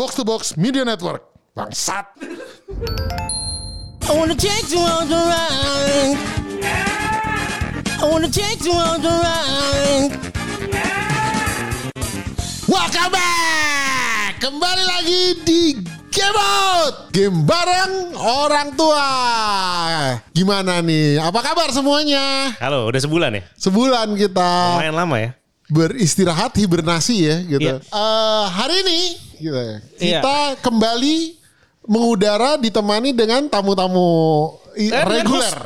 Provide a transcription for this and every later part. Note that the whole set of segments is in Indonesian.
Box to Box Media Network. Bangsat. I wanna take you on the ride. I wanna take you on the ride. Welcome back. Kembali lagi di Game Out. Game bareng orang tua. Gimana nih? Apa kabar semuanya? Halo, udah sebulan ya? Sebulan kita Lumayan lama ya? Beristirahat hibernasi ya gitu. Iya. Eh, hari ini gitu ya, Iya. kita kembali mengudara ditemani dengan tamu-tamu Eh, dengan reguler.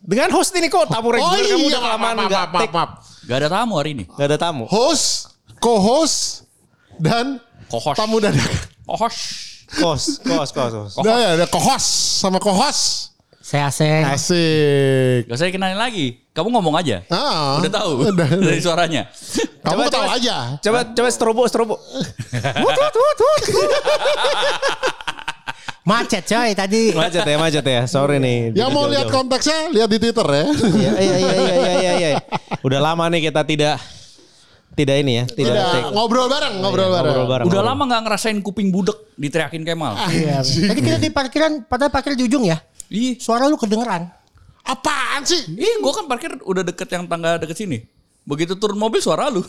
Dengan host ini kok, tamu reguler kamu udah maaf, kelamaan maaf, nggak maaf, maaf, take. maaf. Gak ada tamu hari ini. Nggak ada tamu. Host, co-host dan Co-host. tamu dadakan. Oh, Kos, kos, kos, kos. Nah, ya, ada co-host sama co-host. Saya Aseng. Asik. Gak usah dikenalin lagi. Kamu ngomong aja. Ah, Udah tahu Udah. dari suaranya. Kamu Coba, tahu coba. aja. Coba, coba strobo, strobo. Wut, wut, wut, wut. Macet coy tadi. Macet ya, macet ya. Sorry nih. Yang mau lihat konteksnya lihat di Twitter ya. Iya, iya, iya, iya, iya, iya, iya. Udah lama nih kita tidak tidak ini ya, tidak, Tidak take. ngobrol bareng, ngobrol bareng. ngobrol bareng. Udah ngobrol. lama gak ngerasain kuping budek diteriakin Kemal. Iya. Tadi kita di parkiran, padahal parkir di ujung ya. Ih, Suara lu kedengeran. Apaan sih? ih gue kan parkir udah deket yang tangga deket sini. Begitu turun mobil suara lu.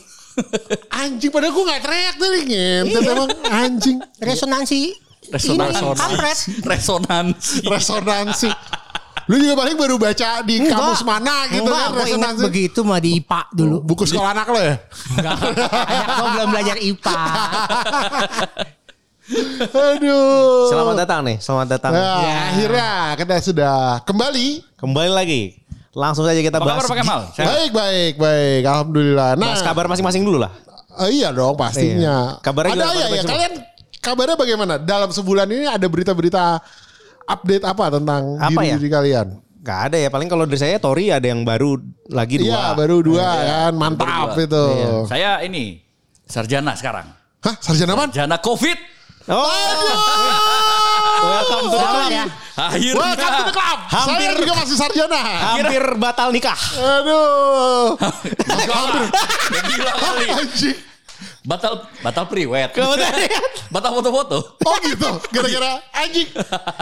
Anjing padahal gue gak teriak tadi ngentet emang anjing. Resonansi. Resonansi. Ini kampret. Resonansi. Resonansi. Lu juga paling baru baca di kamus mana gitu Enggak, kan gue ingat resonansi. begitu mah di IPA dulu. Buku sekolah anak lo ya? Enggak. Anak belum belajar IPA. Aduh. Selamat datang nih, selamat datang. Nah, Ya. akhirnya kita sudah kembali. Kembali lagi. Langsung saja kita Apa bahas. kabar Pak Kemal? Sehat? Baik, baik, baik. Alhamdulillah. Nah, Bahas kabar masing-masing dulu lah. eh, iya dong pastinya. Iya. Kabarnya ada ya, ya. Kalian kabarnya bagaimana? Dalam sebulan ini ada berita-berita update apa tentang Apa diri, ya? diri kalian? Gak ada ya, paling kalau dari saya Tori ada yang baru lagi dua. Iya, baru dua kan. Mantap Baru dua. itu. Iya. Saya ini sarjana sekarang. Hah, sarjana apa? Sarjana COVID. Oh, welcome to the club. ya. Akhirnya. Welcome to the club. Hampir- Saya juga masih sarjana. Hampir batal nikah. Aduh. Hampir. Gila kali. Anjing. Batal batal priwet. Batal foto-foto. Oh gitu. Gara-gara anjing.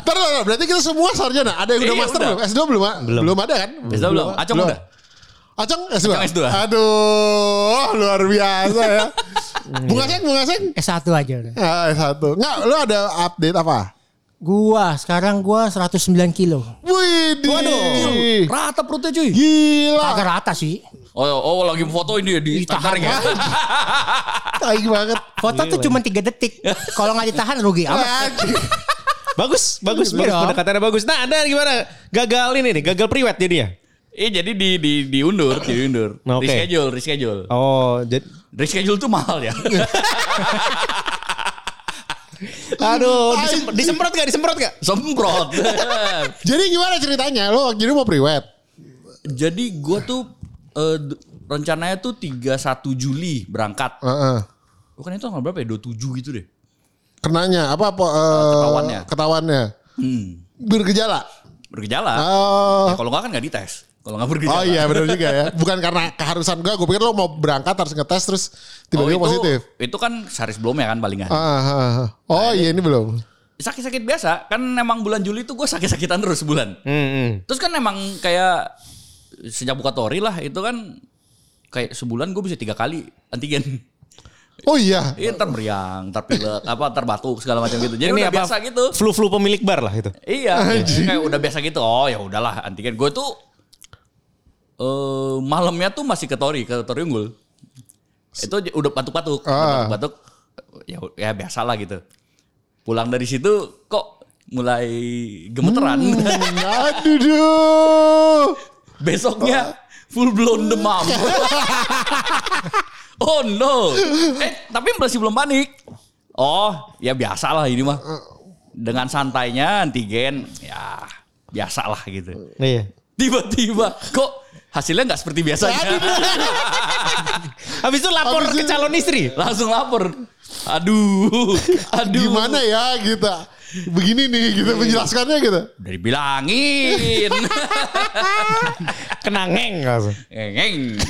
Ntar. berarti kita semua sarjana. Ada yang udah Iya, master udah. belum? S2 belum? Belum. Belum ada kan? Bisa belum? Acung udah. Acung S2. Acung S2. Aduh, luar biasa ya. Bunga Seng, Bunga Seng. S1 aja udah. Ah, satu. Enggak, lu ada update apa? Gua sekarang gua 109 kilo. Wih, Waduh. Rata perutnya cuy. Gila. Agak rata sih. Oh, oh lagi foto ini ya di Ditahan ya. Tai banget. Foto tuh cuma 3 detik. Kalau nggak ditahan rugi amat. Anjing. Bagus, bagus, Iya bagus. Pendekatannya bagus. Nah, Anda gimana? Gagal ini nih, gagal priwet jadinya. Eh jadi di di diundur, diundur. Oke. Reschedule, reschedule. Oh, jadi Reschedule tuh mahal ya. Aduh, disem- disemprot gak? Disemprot gak? Semprot. Jadi gimana ceritanya? Lu waktu itu mau priwet? Jadi gue tuh eh, d- rencananya tuh 31 Juli berangkat. Heeh. Bukan itu tanggal berapa ya? 27 gitu deh. Kenanya apa? apa eh, ketahuannya. Ketahuannya. Hmm. Bergejala. Bergejala. Oh. Ya, kalau nggak kan nggak dites. Kalau nggak bergejala. Oh iya benar juga ya. Bukan karena keharusan gue. Gue pikir lo mau berangkat harus ngetes terus Oh, tiba-tiba itu, positif. Itu kan sehari sebelumnya kan palingan. Ah, ah, ah. Oh iya ini belum. Sakit-sakit biasa. Kan emang bulan Juli tuh gue sakit-sakitan terus sebulan. Hmm, hmm. Terus kan emang kayak sejak buka tori lah itu kan kayak sebulan gue bisa tiga kali antigen. Oh iya. Iya ntar meriang, ntar pilek, apa ntar batuk segala macam gitu. Jadi Ini udah apa? biasa gitu. Flu-flu pemilik bar lah itu. Iya, kayak udah biasa gitu. Oh ya udahlah antigen. Gue tuh eh malamnya tuh masih ke tori, ke tori unggul. Itu udah batuk-batuk, Ah. batuk-batuk. Ya, ya biasa lah gitu. Pulang dari situ kok mulai gemeteran. Hmm, aduh duh. Besoknya full blown demam. oh no. Eh, tapi masih belum panik. Oh, ya biasa lah ini mah. Dengan santainya antigen, ya biasa lah gitu. Iya. Tiba-tiba kok hasilnya nggak seperti biasanya. Habis itu lapor Habis ke calon istri. Langsung lapor. Aduh, aduh. Gimana ya gitu. Begini nih gitu menjelaskannya gitu. Udah dibilangin. Kena ngeng langsung. Ngeng.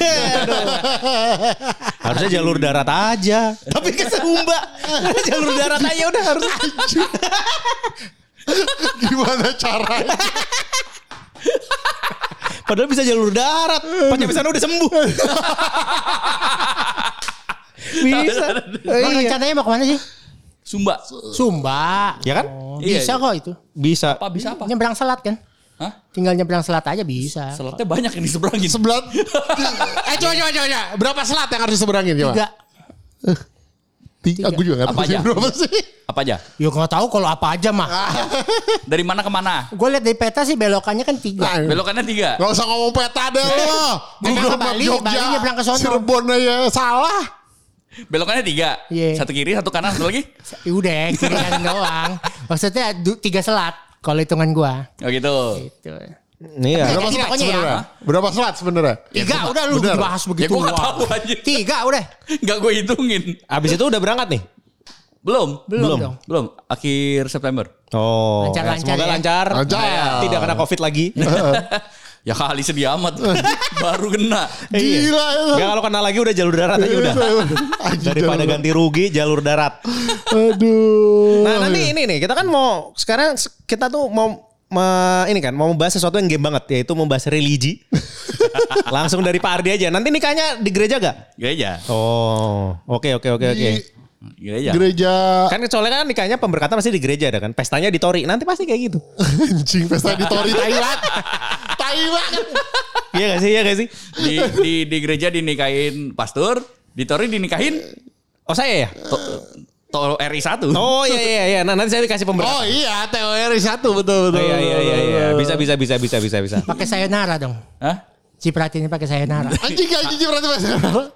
Harusnya jalur darat aja. Tapi ke Sumba. jalur darat aja udah harus. Gimana caranya? Padahal bisa jalur darat. Pas nyampe sana udah sembuh. bisa. Emang Iya. rencananya mau ke mana sih? Sumba. Sumba. Ya kan? Iya, Bisa iya. kok itu. Bisa. Apa bisa apa? Nyebrang selat kan? Hah? Tinggal nyebrang selat aja bisa. Selatnya banyak yang diseberangin. Sebelah. eh coba coba coba. coba. Berapa selat yang harus diseberangin coba? Tiga. Tiga. Aku juga nggak Apa tahu sih aja? berapa sih. Apa aja? Ya nggak tahu kalau apa aja mah. Dari mana ke mana? Gue lihat dari peta sih belokannya kan tiga. Nah, Belokannya tiga. Gak usah ngomong peta deh lo. Google ke Map Bali, Jogja. Bali nyebrang ke sono. Cirebon aja salah. Belokannya tiga. Iya. Satu kiri, satu kanan, satu lagi. Ya Udah kiri kanan doang. Maksudnya tiga selat. Kalau hitungan gua. Oh gitu. Gitu. Iya. Berapa selat pokoknya ya. sebenarnya? Berapa selat sebenarnya? Tiga udah lu bener. bahas Ya begitu. gue gak tahu aja. Tiga udah. Gak gue hitungin. Abis itu udah berangkat nih. Belum. Belum, Belum. dong. Belum. Akhir September. Oh, Lancar-lancar semoga ya. lancar. Lancar. Tidak kena covid lagi. Ya kali sedih amat. Baru kena. Gila itu. Gak kalau kena lagi udah jalur darat aja udah. Anjing, Daripada jalur. ganti rugi jalur darat. Aduh. Nah nanti ini nih kita kan mau sekarang kita tuh mau me- ini kan mau membahas sesuatu yang game banget yaitu membahas religi. Langsung dari Pak Ardi aja. Nanti nikahnya di gereja gak? Gereja. Oh, oke oke oke oke. Di Gereja. gereja Kan soalnya kan nikahnya pemberkatan pasti di gereja ada kan. Pestanya di Tori. Nanti pasti kayak gitu. anjing pesta di Tori Thailand. Thailand. Iya gak sih? Iya gak sih? Di, di, di gereja dinikahin pastor. Di Tori dinikahin Oh saya ya? to, to RI 1. Oh iya iya iya. Nah nanti saya dikasih Oh pemberkatan. iya teori satu betul Oh, betul. iya iya iya iya. Bisa bisa bisa bisa bisa bisa. Pakai sayonara dong. Hah? Ciprati ini pakai sayonara. Anjing anjing berarti bahasa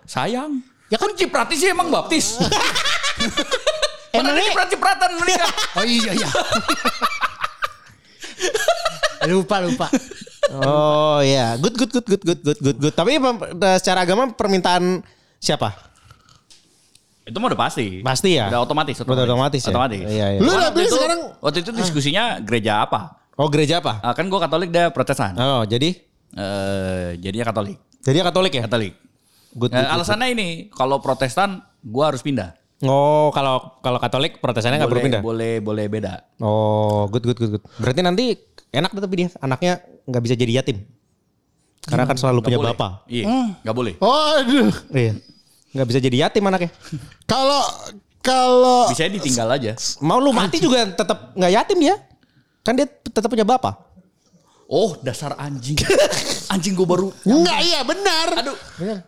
Sayang. Ya kan Ciprati sih emang baptis. Emangnya- Emangnya Ciprat-cipratan menikah. Oh iya iya. lupa lupa. Oh iya. Good good good good good good good good. Tapi eh, secara agama permintaan siapa? Itu mah udah pasti. Pasti ya? Udah otomatis. Udah otomatis ya? Otomatis. Iya, iya. Lu waktu itu, sekarang waktu itu diskusinya gereja apa? Oh gereja apa? Ah, kan gue Katolik dia Protestan. Oh jadi Eh, jadinya Katolik. jadi Katolik ya? Katolik. Good, Eh, good, good. alasannya ini, kalau Protestan gue harus pindah. Oh kalau kalau Katolik protestannya nggak berpindah. boleh, boleh beda. Oh good good good good. Berarti nanti enak tapi dia anaknya nggak bisa jadi yatim. Karena kan selalu punya boleh. bapak. Iya, nggak boleh. Oh aduh. Iya. Nggak bisa jadi yatim anaknya. Kalau kalau Bisa ditinggal aja. Mau lu mati juga tetap nggak yatim dia. Kan dia tetap punya bapak. Oh, dasar anjing. anjing gue baru. enggak iya benar. Aduh.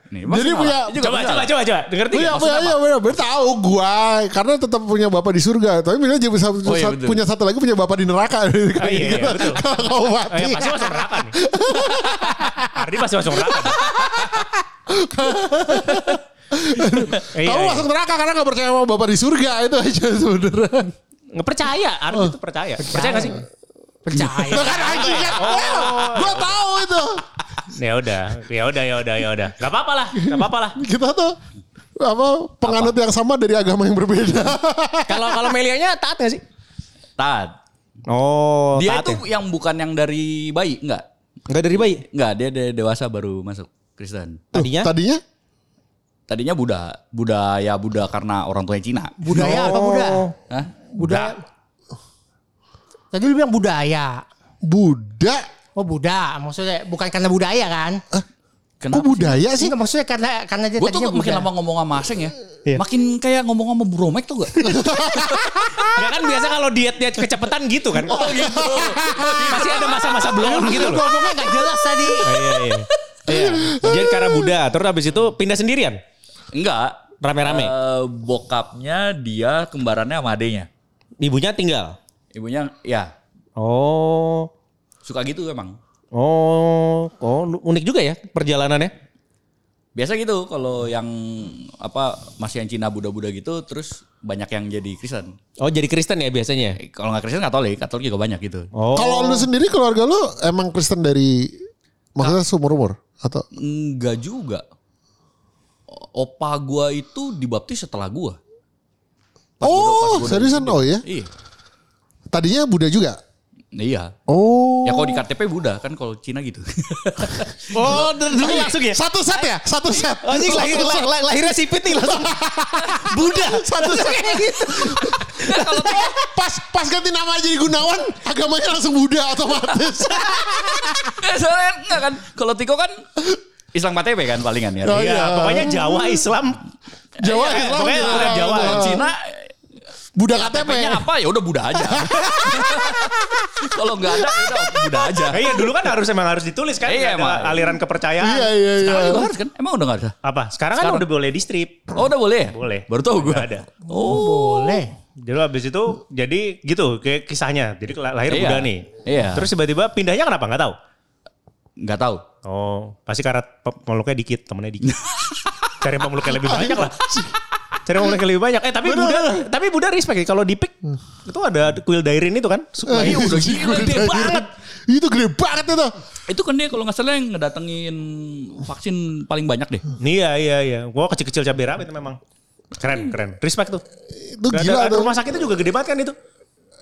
Nih, Jadi punya Coba coba coba coba. Ngerti Punya, nggak? punya, iya, benar, benar tahu gua karena tetap punya bapak di surga. Tapi bila dia bisa Oh, iya, sat- punya satu lagi punya bapak di neraka. Oh, iya, iya, betul. Kalau kau Oh, mati. ya, pasti masuk neraka nih. Ardi pasti masuk neraka. Iya, Kamu iya. masuk neraka karena gak percaya sama bapak di surga itu aja sebenarnya. Nggak percaya, Ardi itu percaya. Percaya gak sih? Percaya. Itu kan anjing kan. Gua tahu itu. Ya udah, ya udah, ya udah, ya udah. Gak apa-apa lah, gak apa-apa lah. Kita tuh apa penganut yang sama dari agama yang berbeda. Kalau kalau Melianya taat gak sih? Taat. Oh, Dia taat itu ya? yang bukan yang dari bayi, enggak? Enggak dari bayi. Enggak, dia de- dewasa baru masuk Kristen. Tuh, Tadinya? Tadinya Tadinya Buddha, Buddha ya Buddha karena orang tuanya Cina. Budaya apa Buddha? Hah? Budaya. Tadi lu bilang budaya. Buddha. Oh Buddha, maksudnya bukan karena budaya kan? Kok budaya sih? Enggak maksudnya karena karena dia Gue tuh tadinya makin lama ngomong sama Aseng ya, Iya. makin kayak ngomong sama Bromek tuh gak? Enggak kan biasa kalau diet diet kecepatan gitu kan. oh gitu. Masih ada masa-masa belum gitu loh. ngomongnya gak jelas tadi. Oh, iya, iya. Iya. Jadi karena Buddha, terus habis itu pindah sendirian. Enggak. Rame-rame. Eh, bokapnya dia kembarannya sama adenya. Ibunya tinggal. Ibunya ya Oh. suka gitu emang. Oh, oh unik juga ya perjalanannya. Biasa gitu kalau yang apa masih yang Cina Buddha-Buddha gitu terus banyak yang jadi Kristen. Oh, jadi Kristen ya biasanya. Eh, Kalau nggak Kristen Katolik, Katolik juga banyak gitu. Oh. Kalau lu sendiri keluarga lu emang Kristen dari Maksudnya seumur umur atau Enggak juga. Opa gua itu dibaptis setelah gua. Pas gua- pas Oh, gua seriusan oh ya. Iya. Tadinya Buddha juga. Iya. Oh. Ya kalau di KTP Buddha kan kalau Cina gitu. Oh, dulu langsung ya. Satu set ya, satu set. Anjing lahir, Satu set. lah- lahirnya sipit nih langsung. Buddha. Satu set. Kayak gitu. pas pas ganti nama jadi Gunawan, agamanya langsung Buddha otomatis. Nggak, Soalnya enggak kan. Kalau Tiko kan Islam KTP kan palingan ya. Oh, Iya, iya. pokoknya Jawa Islam. Jawa Iya, Islam. pokoknya Jawa. Jawa. Kalau Cina Buddha KTP. KTP-nya apa ya udah Buddha aja. Kalau nggak ada ya udah Buddha aja. Eh, iya dulu kan harus emang harus ditulis kan. Iya, Ada emang. aliran kepercayaan. Iya iya iya. Sekarang juga harus kan? Emang udah nggak ada? Apa? Sekarang, kan Sekarang. udah boleh di strip. Oh udah boleh ya? Boleh. Baru tahu gue. Ada. Boleh. Jadi habis itu jadi gitu kayak kisahnya. Jadi la- lahir Iya. Buddha nih. Iya. Terus tiba-tiba pindahnya kenapa? Nggak tahu. Nggak tahu. Oh, pasti karena pe- pemeluknya dikit, temennya dikit. Cari pemeluknya lebih banyak lah. Cari pemeluknya lebih banyak. Eh tapi Buddha, tapi Buddha respect ya. Kalau di pick itu ada kuil dairin itu kan. Udah gila, gede gede banget. Itu gede banget itu. Itu kan dia kalau nggak salah yang ngedatengin vaksin paling banyak deh. Iya iya iya. Gua kecil-kecil cabai rawit itu memang. Keren keren. Respect tuh. Itu gila ada rumah sakitnya juga gede banget kan itu.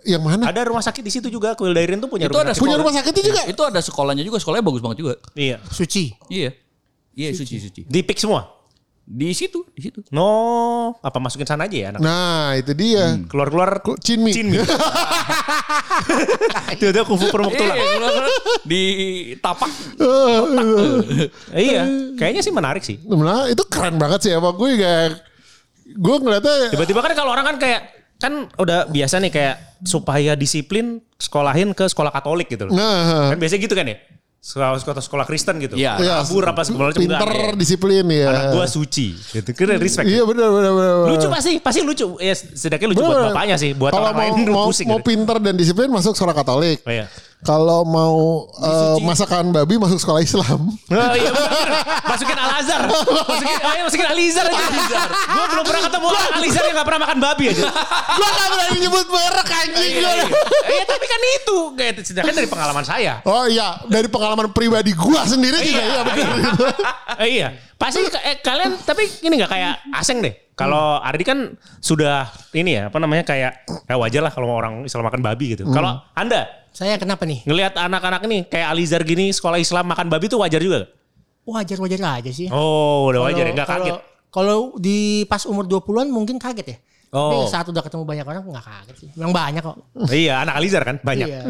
Yang mana? Ada rumah sakit di situ juga kuil dairin tuh punya Itu rumah ada sakit. Punya rumah sakitnya juga. Itu ada sekolahnya juga. Sekolahnya bagus banget juga. Iya. Suci. Iya. Iya suci suci. Di pick semua. Di situ, di situ. No, apa masukin sana aja ya anak? Nah, itu dia. Keluar-keluar Cinmi. Cinmi. Itu ada kufu permuk tulang. Iya, keluar- di tapak. Eh, iya, kayaknya sih menarik sih. Nah, itu keren banget sih emang gue kayak gue ngeliatnya Tiba-tiba kan kalau orang kan kayak kan udah biasa nih kayak supaya disiplin sekolahin ke sekolah Katolik gitu loh. nah Kan biasanya gitu kan ya. Sekolah sekolah, sekolah Kristen gitu. Iya. Iya, Kabur apa segala macam enggak. pinter ya. disiplin ya. Anak gua suci. Gitu. Kira respect. Iya benar benar benar. Lucu pasti, pasti lucu. Ya setidaknya lucu buat Bener. bapaknya sih, buat Kalau orang mau lain mau, pusing. mau gitu. pinter dan disiplin masuk sekolah Katolik. Oh, iya. Kalau mau eh, masakan babi masuk sekolah Islam. Oh iya. Masukin Al-Azhar. Masukin, ayo masukin Alizar aja. Gue belum pernah ketemu orang Alizar yang gak pernah makan babi aja. Gua gak berani nyebut merek anjing. Iya, iya. Iya tapi kan itu. Kayak sedangkan dari pengalaman saya. Oh iya, dari pengalaman pribadi gua sendiri juga iya benar. Eh, iya. Pasti eh, kalian tapi ini nggak kayak asing deh. Kalau Ardi kan sudah ini ya apa namanya kayak ya wajar lah kalau orang Islam makan babi gitu. Kalau Anda Saya kenapa nih? ngelihat anak-anak ini kayak Alizar gini sekolah Islam makan babi tuh wajar juga? Wajar-wajar aja sih. Oh udah wajar ya nggak Kalau- kaget. Kalau di pas umur 20-an mungkin kaget ya. Oh. Tapi saat udah ketemu banyak orang nggak kaget sih. Yang banyak kok. iya anak Alizar kan banyak. Iya.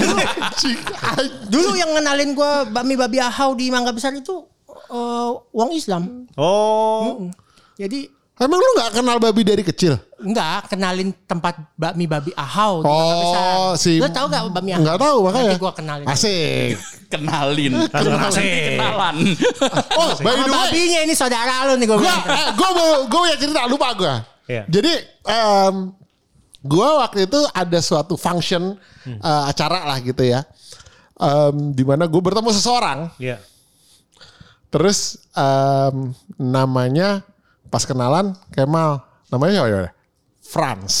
Dulu, dulu yang ngenalin gue bakmi babi ahau di Mangga Besar itu eh, uang Islam. Oh. Jadi Emang lu gak kenal babi dari kecil? enggak kenalin tempat bakmi babi ahau. Oh, si Lo tau gak bakmi ahau? Enggak tahu makanya. Nanti gue kenalin. Asik. Kenalin. Langsung asik. Kenalan. Oh, by Sama the way, babinya ini saudara lo nih gue gua bilang. eh, gua mau gua punya cerita lupa gua. Iya. Jadi em, gua waktu itu ada suatu function eh, acara lah gitu ya. Em, di mana gue bertemu seseorang, Iya. terus em, namanya pas kenalan Kemal, namanya siapa ya? Franz.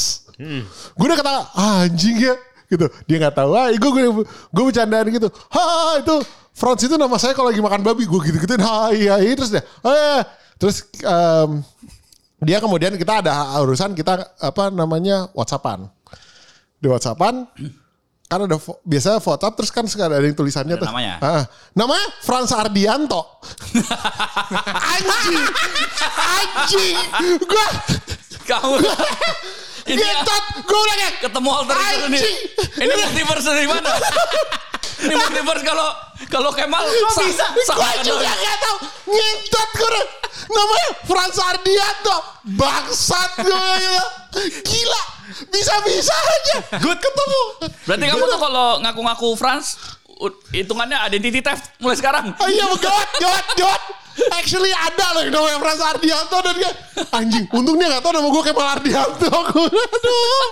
Gue udah kata ah, anjing ya gitu. Dia nggak tahu. Ah, gue gue gue bercandaan gitu. Ha itu Franz itu nama saya kalau lagi makan babi. Gue gitu gituin. Ha iya, iya. terus dia. Iya. Terus em, dia kemudian kita ada urusan kita apa namanya WhatsAppan. Di WhatsAppan kan ada fo- biasa WhatsApp terus kan suka ada yang tulisannya Ada tuh. namanya? Ah, namanya Franz Ardianto. anjing. Anjing. Gua Kamu. Ini ya, Gentot, gue udah kayak ketemu alter. Anjing. Ini multiverse dari mana? Ini multiverse kalau kalau Kemal sa- bisa? Gue juga gak tau. Ngentot gue. Namanya Franz Ardianto. Bangsat gue gitu. Gila. Bisa-bisa aja. Gue ketemu. Berarti kamu tuh kalau ngaku-ngaku Frans hitungannya identity theft mulai sekarang. Oh iya gawat, gawat, gawat. Actually ada loh yang namanya Franz Ardianto dan dia anjing. Untung dia gak tau nama gue Kemal Ardianto. Gue aduh.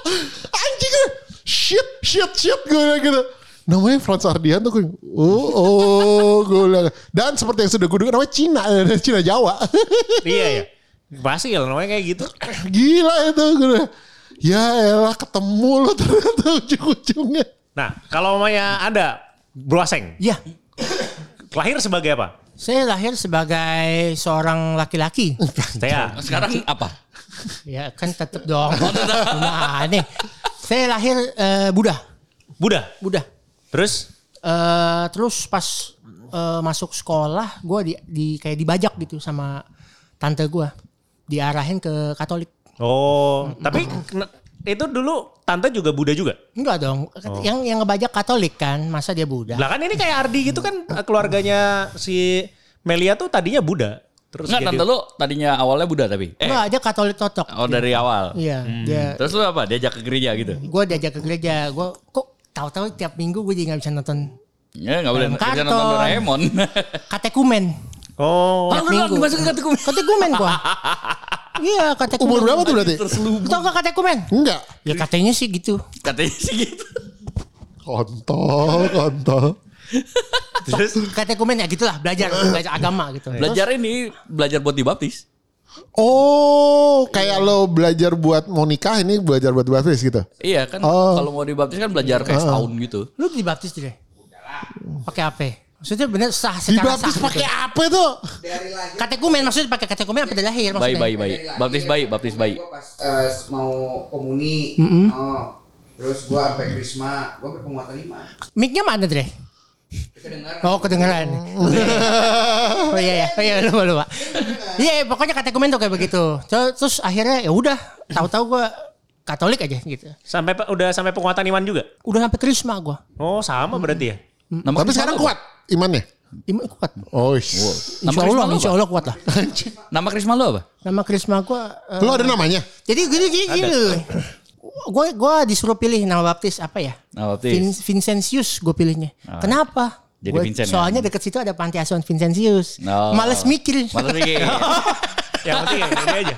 Anjing gue. Shit, shit, shit gue bilang gitu. Namanya Franz Ardianto gue. Oh, oh, gue bilang. Dan seperti yang sudah gue dengar namanya Cina, Cina Jawa. Iya ya. Pasti kalau namanya kayak gitu. Gila itu gue. Ya elah ketemu lo ternyata ujung-ujungnya. Nah, kalau namanya ada Bro Aseng. Iya. Lahir sebagai apa? Saya lahir sebagai seorang laki-laki. Saya. Sekarang apa? ya kan tetep dong. Nah, nih. Saya lahir eh, Buddha. Buddha. Buddha. Terus? Eh, terus pas eh, masuk sekolah, gue di, di kayak dibajak gitu sama tante gue, diarahin ke Katolik. Oh, tapi itu dulu tante juga Buddha juga. Enggak dong, yang yang ngebajak Katolik kan, masa dia Buddha? Lah kan ini kayak Ardi gitu kan keluarganya si Melia tuh tadinya Buddha. Terus Enggak, jadi- tante lu tadinya awalnya Buddha tapi. Eh, Enggak, dia Katolik totok. oh dari awal. Iya, dia. Terus lu apa? Diajak ke gereja gitu? Gue diajak ke gereja, gue kok tahu-tahu tiap minggu gue jadi nggak bisa nonton Ya nggak boleh kerja nonton. Doraemon. katekumen. Oh, Ah, lu minggu. dimasukin ke katekumen. Katekumen gue. iya, katekumen. Umur berapa tuh berarti? Tau gak katekumen? Enggak. Ya katanya sih gitu. Katanya sih gitu. Kontol, kontol. terus Katekumen ya gitulah, belajar belajar agama gitu. Belajar ini belajar buat dibaptis. Oh, kayak lo belajar buat mau nikah ini belajar buat baptis gitu. Iya kan Oh. kalau mau dibaptis kan belajar kayak setahun gitu. Lu dibaptis deh. Pakai apa? Maksudnya bener sah secara Dibaptis sah. pakai gitu. apa tuh? Katekumen maksudnya pakai katekumen apa dari lahir Bayi maksudnya? bayi bayi. Baptis bayi, baptis bayi. Gua pas eh, mau komuni, oh, terus gua sampai krisma, gua sampai penguatan lima. Mic-nya mana deh? Kedengaran. Oh kedengeran. oh iya ya, oh iya lupa lupa. Iya pokoknya katekumen tuh kayak begitu. Terus, akhirnya ya udah, tahu-tahu gue Katolik aja gitu. sampai udah sampai penguatan iman juga. Udah sampai krisma gue. Oh, sama berarti ya. Nama Tapi sekarang kuat imannya. Iman kuat. Oh, Insya Nama krisma Allah, lu insya? Allah kuat lah. Nama Krisma lu apa? Nama krisma gue. lo ada namanya? jadi gini gini gini. Gue gue disuruh pilih nama baptis apa ya? Nama baptis. Vin- Vincentius gue pilihnya. Kenapa? Jadi Gua- Vincent, soalnya kan? deket situ ada panti asuhan Vincentius. Oh. Males mikir. Males mikir. Yang penting yang ini aja.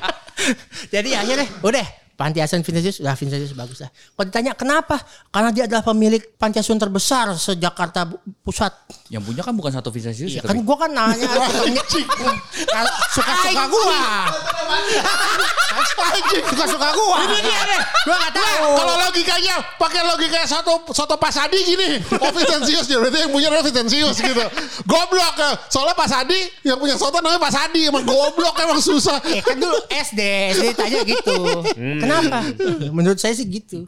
Jadi akhirnya udah Panti asuhan Vincentius, udah Vincentius bagus lah. Kalau ditanya kenapa? Karena dia adalah pemilik panti asuhan terbesar se-Jakarta Pusat. Yang punya kan bukan satu Vincentius Ya, ya, kan gua kan nanya suka-suka gua. Suka-suka gua. Ini dia deh. Gua gak tahu. Kalau logikanya pakai logika soto soto Pasadi gini, oh Vincentius dia berarti yang punya adalah Vincentius gitu. Goblok ya. Soalnya Pasadi yang punya soto namanya Pasadi emang goblok emang susah. Eh kan dulu SD, SD tanya gitu. Kenapa? Menurut saya sih gitu.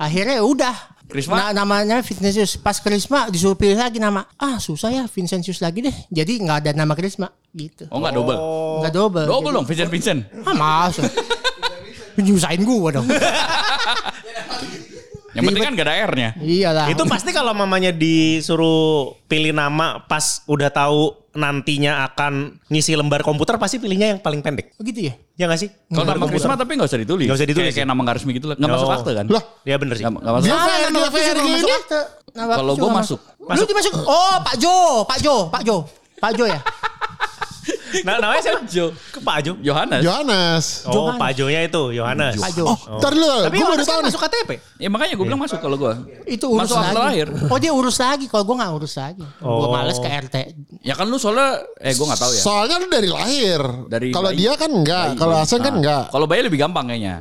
Akhirnya ya udah. Krisma? Na- namanya Vincentius. Pas Krisma disuruh pilih lagi nama. Ah susah ya Vincentius lagi deh. Jadi nggak ada nama Krisma gitu. Oh enggak double. Nggak double. Double Jadi- dong Vincent Vincent. Ah masa. Nyusahin gua dong. Yang penting kan gak ada R-nya. Iyalah. Itu pasti kalau mamanya disuruh pilih nama pas udah tahu nantinya akan ngisi lembar komputer pasti pilihnya yang paling pendek. begitu ya. Ya gak sih? Kalau nama Krisma tapi gak usah ditulis. Nggak usah ditulis Kayak, kayak ya? nama gak resmi gitu lah. Gak masuk Oh. akte kan? Lah, Ya bener sih. Gak, gak masuk akte. fair, nama masuk baptis Kalau gue masuk. Lu dimasuk. Oh Pak Jo, Pak Jo, Pak Jo, Pak Jo ya. Nah, namanya siapa? Jo. Ke Pak Jo. Yohanes. Johannes. Oh, Johan. Pak Jo-nya itu, Yohanes. Pak Jo. Oh, ntar dulu. Tapi Gue baru tahu kan masuk KTP. Ya makanya gue bilang masuk kalau gue. Itu urus Masuk lagi. lahir. Oh dia urus lagi. Kalau gue nggak urus lagi. Gue Oh. males ke RT. Ya kan lu soalnya, eh gue gak tahu ya. Soalnya lu dari lahir. Dari Kalau bayi. dia kan enggak, Bayi, kalau bayi. Hasan kan enggak. Kalau bayi lebih gampang kayaknya.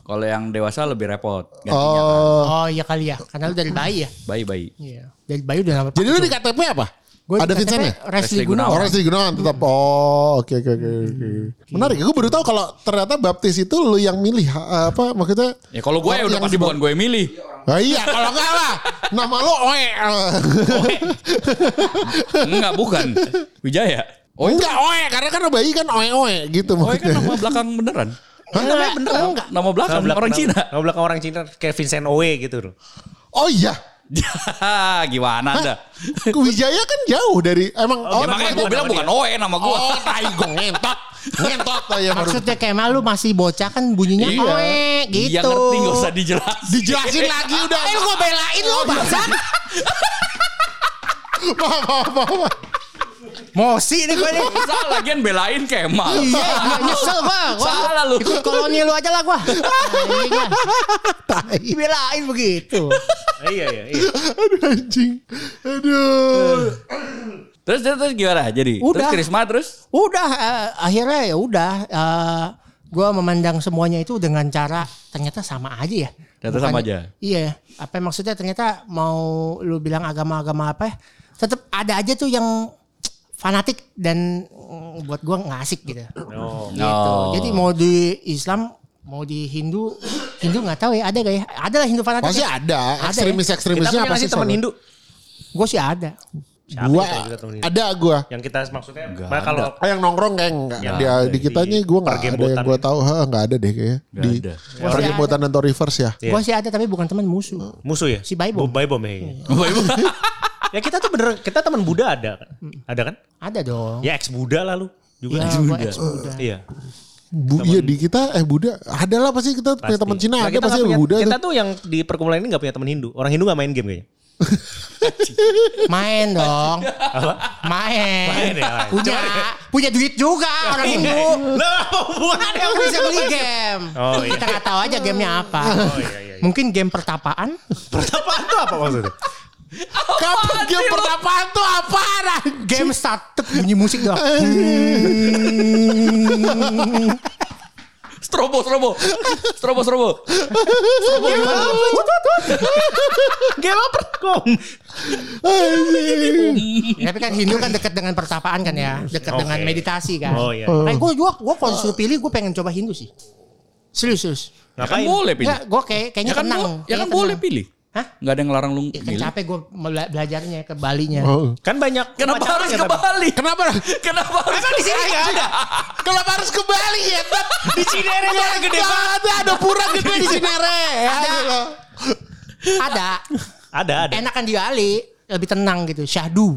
Kalau yang dewasa lebih repot. Gantinya kan. Oh. Oh iya kali ya. Karena lu dari bayi ya. Bayi-bayi. Iya. Dari bayi udah nama Jadi lu di KTP apa? Gue Ada Vincent ya? Resli Resli Gunawan. Orang di Gunawan tetap. Oh, oke oke oke. oke. Menarik. Gue baru tahu kalau ternyata baptis itu lu yang milih apa maksudnya? Ya kalau gue ya udah pasti bukan gue yang milih. Ah, iya, kalau enggak lah. Nama lu Oe. Enggak, bukan. Wijaya. Oh, enggak Oe, karena kan bayi kan Oe Oe gitu Oh, kan nama belakang beneran. Namanya bener enggak? Nama belakang Nama belakang- orang Cina. Nama belakang orang Cina kayak Vincent Owe gitu loh. Oh iya. Gimana anda? Wijaya kan jauh dari emang Ya makanya gue bilang bukan Oe nama gue. Oh, tai gue ngentot. Ya. Maksudnya kayak malu masih bocah kan bunyinya Iya. oe gitu. Iya ngerti gak usah dijelasin. Dijelasin lagi udah. Eh lu gue belain lu bangsa. Maaf, maaf, maaf. Mosi nih gue nih. Salah lagian belain Kemal. Iya, iya, nyesel gua. gua. Salah lu. Ikut koloni lu aja lah gua. Anjing lah. Belain begitu. iya iya iya. Aduh anjing. Aduh. Terus terus, terus gimana jadi? Udah. Terus Krisma terus? Udah eh, akhirnya ya udah eh, gue memandang semuanya itu dengan cara ternyata sama aja ya. Ternyata sama aja. Iya. Apa maksudnya ternyata mau lu bilang agama-agama apa ya, tetap ada aja tuh yang fanatik dan mm, buat gua nggak asik gitu. Oh. gitu. Oh. Jadi mau di Islam, mau di Hindu, Hindu nggak tahu ya ada gak ya? Ada lah Hindu fanatik. Pasti ya? ada. Ada ya? Kita Ekstremis-ekstremisnya punya apa sih? teman? Hindu? Gue sih ada. Siapa Gua ada gua. Yang kita maksudnya kalau Ah, yang nongkrong kayak enggak. Ya, di, di kitanya gue nggak ada yang gue tahu. Ha, nggak ada deh kayaknya. Nggak di ada. pergembotan dan Torivers ya. Iya. Gue sih ada tapi bukan teman musuh. musuh ya? Si Baibom. Bo- Baibom ya. ya kita tuh bener kita teman Buddha ada kan? Ada kan? Ada dong. Ya ex Buddha lalu juga. Ya, gua ex-Buddha. Iya. Bu, iya di kita eh Buddha ada lah pasti kita punya teman Cina Nah, ada kita pasti nggak punya- Buddha Kita tuh. yang di perkumpulan ini gak punya teman Hindu. Orang Hindu gak main game kayaknya. Main dong. Apa? Main. Main ya, main. Punya punya duit juga orang Hindu. Lah apa hubungannya? Yang bisa beli game. Oh, iya. Kita nggak tahu aja gamenya apa. Oh iya iya. iya. Mungkin game pertapaan. Pertapaan tuh apa maksudnya? Kapan game pertapaan tuh apa? Game started bunyi musik doang. Strobo, strobo. Strobo, strobo. Game apa? Kom. Tapi kan Hindu kan dekat dengan pertapaan kan ya, dekat Oke. dengan meditasi kan. Oh iya. Nah, gue juga gue kalau disuruh pilih gue pengen coba Hindu sih. Serius serius. Ya kan Ngapain? boleh pilih. Ya, gue kayak kayaknya Ya kan, tenang. bo- ya kan Kayaknya boleh tenang. pilih. Hah? Gak ada yang ngelarang lu Ya, kan capek gue belajarnya ke Balinya. Oh. Kan banyak Kenapa harus ke tapi. Bali? Kenapa? Kenapa harus Emang di sini nggak ada? Kenapa harus ke Bali ya? Di Cinere tuh ada gede banget. Ada ada pura gede di Cinere. Ada. Ada. Ada. Ada ada. Enakan di Bali lebih tenang gitu. Syahdu.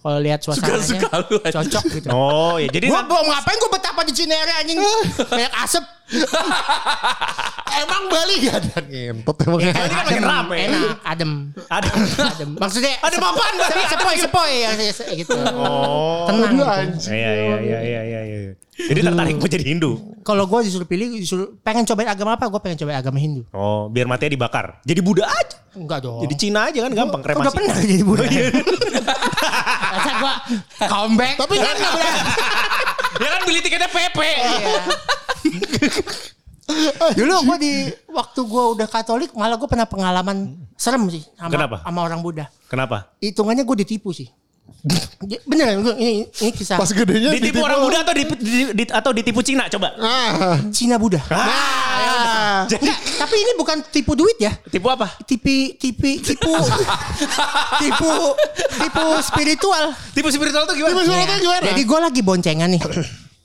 Kalau lihat suasananya Suka-suka lu, anjing. cocok gitu. Oh ya jadi Gua mau ngapain gue betapa di Cinere anjing banyak asap. Emang Bali gak ada ngentot emang. Ini kan makin rame. Enak, adem. ada. Adem. Maksudnya Adem apaan, Bali? Se- Sepoi sepoi ya gitu. Oh. Tenang. Gitu. anjing. Iya iya iya iya iya. iya. Jadi tertarik mau jadi Hindu. Kalau gue disuruh pilih, disuruh pengen cobain agama apa? Gue pengen cobain agama Hindu. Oh biar matinya dibakar. Jadi Buddha aja. Enggak dong. Jadi Cina aja kan gampang Kok udah kremasi. pernah jadi Buddha. Masa gue comeback. Tapi kan nggak boleh. ya kan beli tiketnya PP. Iya. Dulu gue di waktu gue udah Katolik malah gue pernah pengalaman serem sih sama, Kenapa? sama orang Buddha. Kenapa? Hitungannya gue ditipu sih. Beneran gua- ini ini kisah Pas gedenya Ditipu orang Buddha atau ditipu, di- atau ditipu Cina coba? Ah. Cina Buddha. Ah. Enggak, tapi ini bukan tipu duit ya. Tipu apa? Tipi tipi tipu tipu tipu spiritual. Tipu spiritual tuh gimana? Tipu spiritual Iya. gimana? Jadi gue lagi boncengan nih.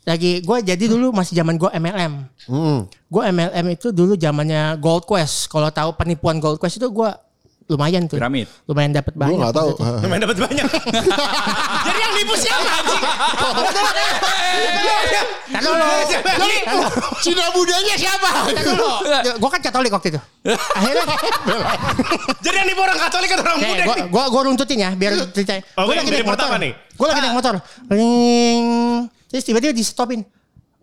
Lagi gue jadi dulu masih zaman gue MLM. Hmm. Gue MLM itu dulu zamannya Gold Quest. Kalau tahu penipuan Gold Quest itu gue lumayan tuh. Piramid. Lumayan dapat Gue banyak. gak tahu. Lumayan dapat banyak. Jadi yang nipu siapa anjing? Tahu lo. Cina Budanya siapa? Gue kan Katolik waktu itu. Akhirnya Jadi yang nipu orang Katolik kan orang Buddha. gue gua gua runtutin ya biar ceritanya. Oke, Gue lagi dari naik motor. Gue lagi naik motor. Ring. Terus tiba-tiba di stopin.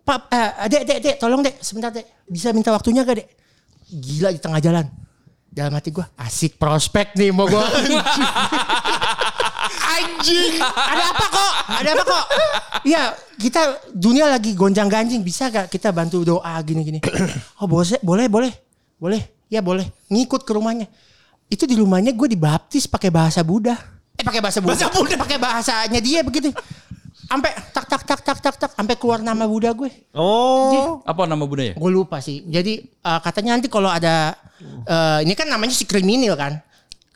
Pak, eh, dek, dek, dek, tolong dek, sebentar dek. Bisa minta waktunya gak dek? Gila di tengah jalan. Dalam hati gue, asik prospek nih mau gue. Anjing. Ada apa kok? Ada apa kok? Iya, kita dunia lagi gonjang ganjing. Bisa gak kita bantu doa gini-gini? Oh boleh, boleh, boleh. Boleh, ya boleh. Ngikut ke rumahnya. Itu di rumahnya gue dibaptis pakai bahasa Buddha. Eh pakai bahasa Buddha. Bahasa Buddha. Pakai bahasanya dia begitu. Sampai tak tak tak tak tak tak sampai keluar nama Buddha gue. Oh. Apa nama budaya? Gue lupa sih. Jadi eh, katanya nanti kalau ada eh, ini kan namanya si kriminal kan.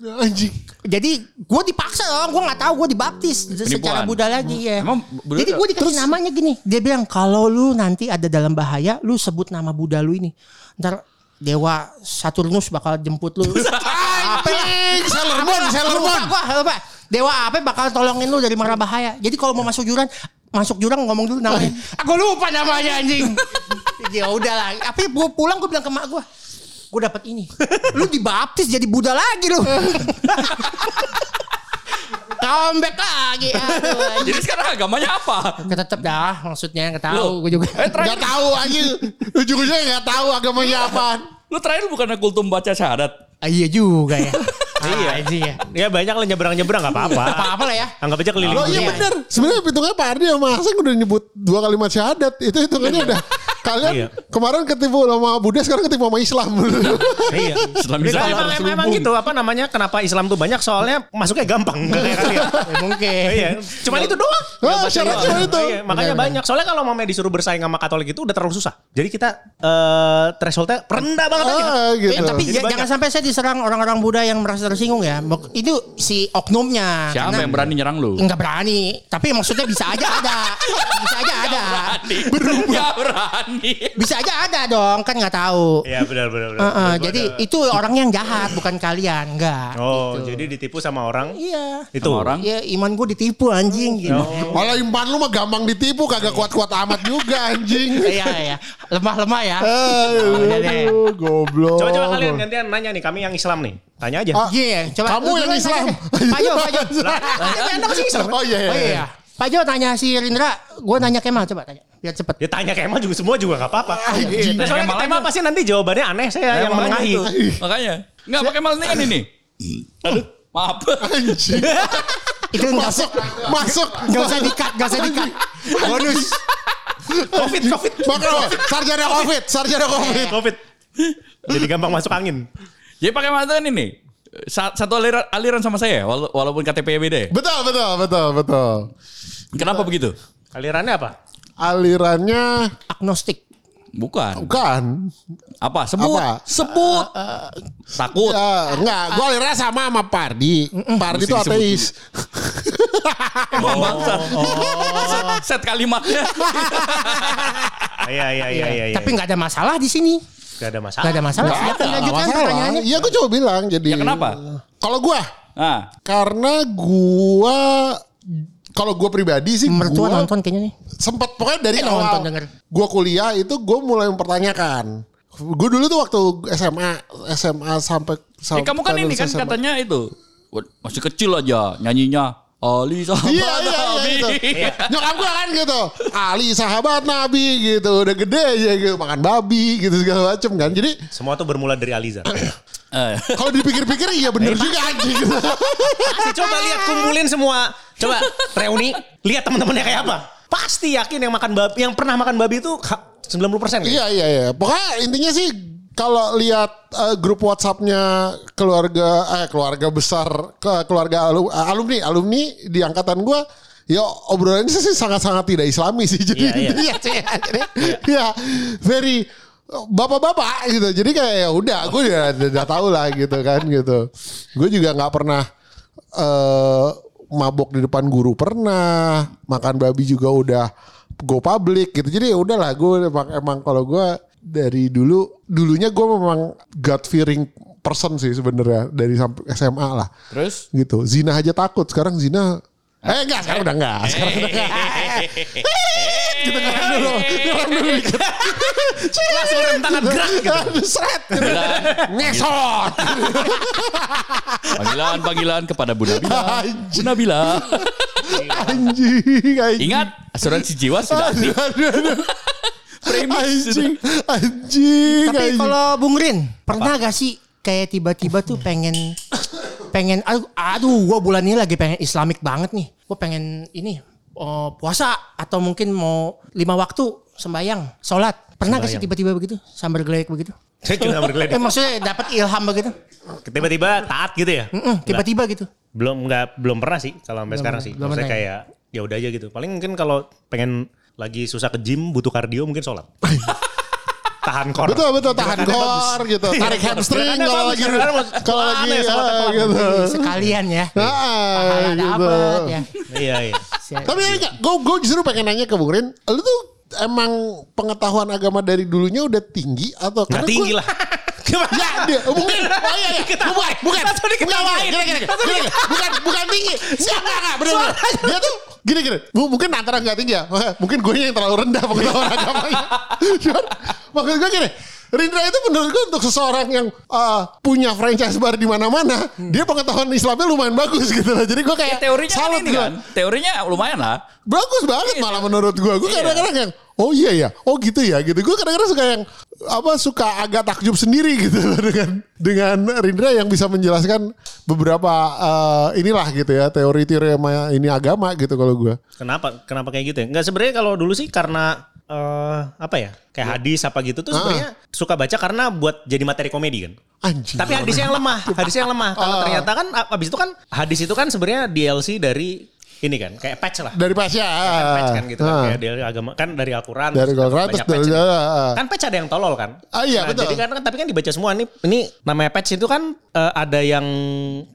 Anjing. Jadi gue dipaksa dong, gue nggak tahu gue dibaptis secara Penipuan. Buddha lagi ya. Emang Buddha Jadi gue dikasih namanya gini, dia bilang kalau lu nanti ada dalam bahaya, lu sebut nama Buddha lu ini. Ntar dewa Saturnus bakal jemput lu. Anjing. Sailor Moon, Sailor lupa, Moon. gua, lupa. Dewa apa bakal tolongin lu dari mara bahaya. Jadi kalau mau masuk jurang, masuk jurang ngomong dulu namanya. Aku lupa namanya anjing. ya udah lah. Tapi gue pulang gue bilang ke mak gue. Gue dapat ini. Lu dibaptis jadi Buddha lagi lu. Comeback lagi. Aduh, Jadi sekarang agamanya apa? anjing. Tetep dah maksudnya nggak tahu gue juga. Eh terakhir, Gak tahu anjing. Ujung-ujungnya gak tahu agamanya apaan. lu terakhir bukannya kultum baca syahadat? Ah, iya juga ya. Iya. Iya. ya. Ya banyak lah nyebrang-nyebrang gak apa-apa. Apa-apa lah ya. Anggap aja keliling Oh iya Iya. bener. Sebenarnya hitungnya Pak Ardi sama Hasan udah nyebut dua kalimat syahadat. Itu hitungannya udah Kalian Iya. kemarin ketipu sama Buddha sekarang ketipu sama Islam. Iya. Islam Islam emang, emang, emang gitu apa namanya kenapa Islam tuh banyak soalnya masuknya gampang nggak kayak kalian. Ya, mungkin. Iya, cuman itu doang. Ah, syarat cuma itu. Iya, makanya banyak. Soalnya kalau mamanya disuruh bersaing sama Katolik itu udah terlalu susah. Jadi kita eh thresholdnya rendah banget aja. Ah, gitu. Eh, tapi Jadi banyak. jangan sampai saya diserang orang-orang Buddha yang merasa tersinggung ya. Itu si oknumnya. Siapa Karena- yang berani nyerang lu? Enggak berani. Tapi maksudnya bisa aja ada. Bisa aja ada. Berubah. berani. Bisa aja ada dong. Kan nggak tahu. Iya benar benar benar. Heeh, Menurut gua jadi ada- itu orang yang jahat bukan kalian. Enggak. Oh, jadi ditipu sama orang Iya. itu. Sama orang? Ya iman gue ditipu anjing gitu. Malah impan lu mah gampang ditipu kagak kuat-kuat amat juga anjing. Iya iya. Lemah-lemah ya. Goblok. Coba coba kalian gantian nanya nih, kami yang Islam nih. Tanya aja. Ah, Iya, coba Kamu yang Islam. tanya. Pak Jo, Pak Jo. Tapi Anda masih Islam. Oh iya iya. Oh iya. Pak Jo tanya si Rindra, gue nanya Kemal coba tanya. Biar cepet. Ya tanya Kemal juga semua juga nggak apa-apa. Anjing. Nah, soalnya Kemal Kemal pasti nanti jawabannya aneh saya yang makanya menengahi. itu. Makanya. Enggak pakai mal ini kan ini. Aduh, maaf. Anjing. Itu enggak Masuk, masuk. Gak usah dikat, gak usah dikat. Bonus. Covid, Covid. Makro, sarjana covid, sarjana covid. Covid. Jadi gampang masuk angin. Jadi pakai mal itu kan ini. Sa- Satu aliran, aliran sama saya wala- walaupun KTP beda. ya. Betul, betul, betul, betul. Kenapa begitu? Alirannya apa? Alirannya Agnostik. Bukan. bukan. Apa? Sebut. Apa? Sebut. Takut. Ya, enggak, gue alirannya sama sama Pardi. Pardi itu ateis. Emang bangsa. Set, set kalimatnya. Iya iya iya iya. Tapi nggak ada masalah di sini. Gak ada masalah. Nggak ada masalah. Nggak Silakan ada, lanjutkan masalah. pertanyaannya. Iya, gue coba bilang. Jadi. Ya, kenapa? Kalau gue, Nah, karena gue kalau gue pribadi sih Mertua gua nonton kayaknya nih. sempat pokoknya dari Eh, nonton, awal denger. gue kuliah itu gue mulai mempertanyakan gue dulu tuh waktu SMA SMA sampai eh, sampai kamu kan ini kan SMA. katanya itu. Masih kecil aja nyanyinya. Ali sahabat Iya iya iya Nabi. gitu. Nyokap gue kan gitu. Ali sahabat Nabi gitu. Udah gede aja gitu. Makan babi gitu segala macem kan. Jadi Semua tuh bermula dari Aliza. Eh, kalau dipikir-pikir iya bener juga anjing. Pasti coba lihat kumpulin semua. Coba reuni, lihat teman-temannya kayak apa. Pasti yakin yang makan babi, yang pernah makan babi itu ha- 90% kan? Iya iya iya. Pokoknya intinya sih kalau lihat eh, grup WhatsAppnya keluarga eh keluarga besar ke keluarga alu- eh, alumni alumni di angkatan gua ya obrolannya sih sangat-sangat tidak islami sih. Jadi Iya, iya. sih ya, jadi ya very bapak-bapak gitu. Jadi kayak ya udah gue udah, udah tahu lah gitu kan gitu. Gue juga nggak pernah eh mabok di depan guru pernah makan babi juga udah go public gitu. Jadi ya udahlah gue emang emang kalau gue dari dulu dulunya gue memang God fearing person sih sebenarnya dari SMA lah. Terus? gitu. Zina aja takut. Sekarang zina eh enggak sekarang udah enggak. Sekarang udah enggak. Gitu ngerem dulu ngerem dulu dikit Langsung rem tangan gerak gitu. Seret. Ngesot. Panggilan panggilan kepada Bu Nabila. Bu Nabila. anjing anjing. Ingat asuransi jiwa sudah aduh, aktif. Premis anjing anjing Tapi kalau Bung Rin, pernah gak sih kayak tiba-tiba tuh pengen pengen aduh, aduh gue bulan ini lagi pengen Islamik banget nih. Gue pengen ini oh, puasa atau mungkin mau lima waktu sembayang, sholat. Pernah gak sih tiba-tiba begitu? Sambar geledek begitu? Saya cuma Eh maksudnya dapat ilham begitu? Tiba-tiba taat gitu ya? Mm-mm, tiba-tiba gitu. Belum nggak belum pernah sih kalau sampai sekarang sih. belum Maksudnya pernah kayak ya udah aja gitu. Paling mungkin kalau pengen lagi susah ke gym butuh kardio mungkin sholat. Tahan kor. Betul betul tahan kor gitu. Tarik hamstring kalau lagi kalau lagi ya, ah, pelan. gitu. Sekalian ya. Ah, Pahala gitu. ya. Iya iya. Tapi enggak, gue gue justru pengen nanya ke Bung Rin, lu tuh emang pengetahuan agama dari dulunya udah tinggi atau Nggak karena tinggi gua- lah. Gimana? Ya, dia, mungkin. Oh iya, iya. Bukan, bukan. Langsung Bukan, diketawain. gini, gini, gini. Bukan, bukan tinggi. Enggak, enggak, enggak. Bener, bener. Dia tuh gini, gini. Mungkin antara enggak tinggi ya. Mungkin gue yang terlalu rendah pengetahuan agamanya. Cuman, maksud gue gini. Rindra itu menurut gue untuk seseorang yang uh, punya franchise bar di mana-mana, dia pengetahuan Islamnya lumayan bagus gitu loh. Jadi gue Ya, kayak teorinya kan salut ini gua. kan. Teorinya lumayan lah. Bagus banget malah menurut gue. Gue kadang-kadang yang oh iya ya, oh gitu ya gitu. Gue kadang-kadang suka yang apa suka agak takjub sendiri gitu dengan dengan Rindra yang bisa menjelaskan beberapa eh, inilah gitu ya teori-teori ini agama gitu kalau gue. Kenapa? Kenapa kayak gitu ya? Enggak sebenarnya kalau dulu sih karena eh apa ya? Kayak hadis apa gitu tuh sebenarnya suka baca karena buat jadi materi komedi kan. Anjing. Tapi hadisnya yang lemah, hadisnya yang lemah. Kalau ternyata kan abis itu kan hadis itu kan sebenarnya DLC dari ini kan kayak patch lah. Dari Pasya. Kan patch kan gitu kan Ah. kayak dari agama kan dari Al-Qur'an Dari Al-Quran, banyak terus patch. dari- ah. Kan patch ada yang tolol kan? Ah, iya, Nah, betul. Jadi kan tapi kan dibaca semua ini ini namanya patch itu kan eh, ada yang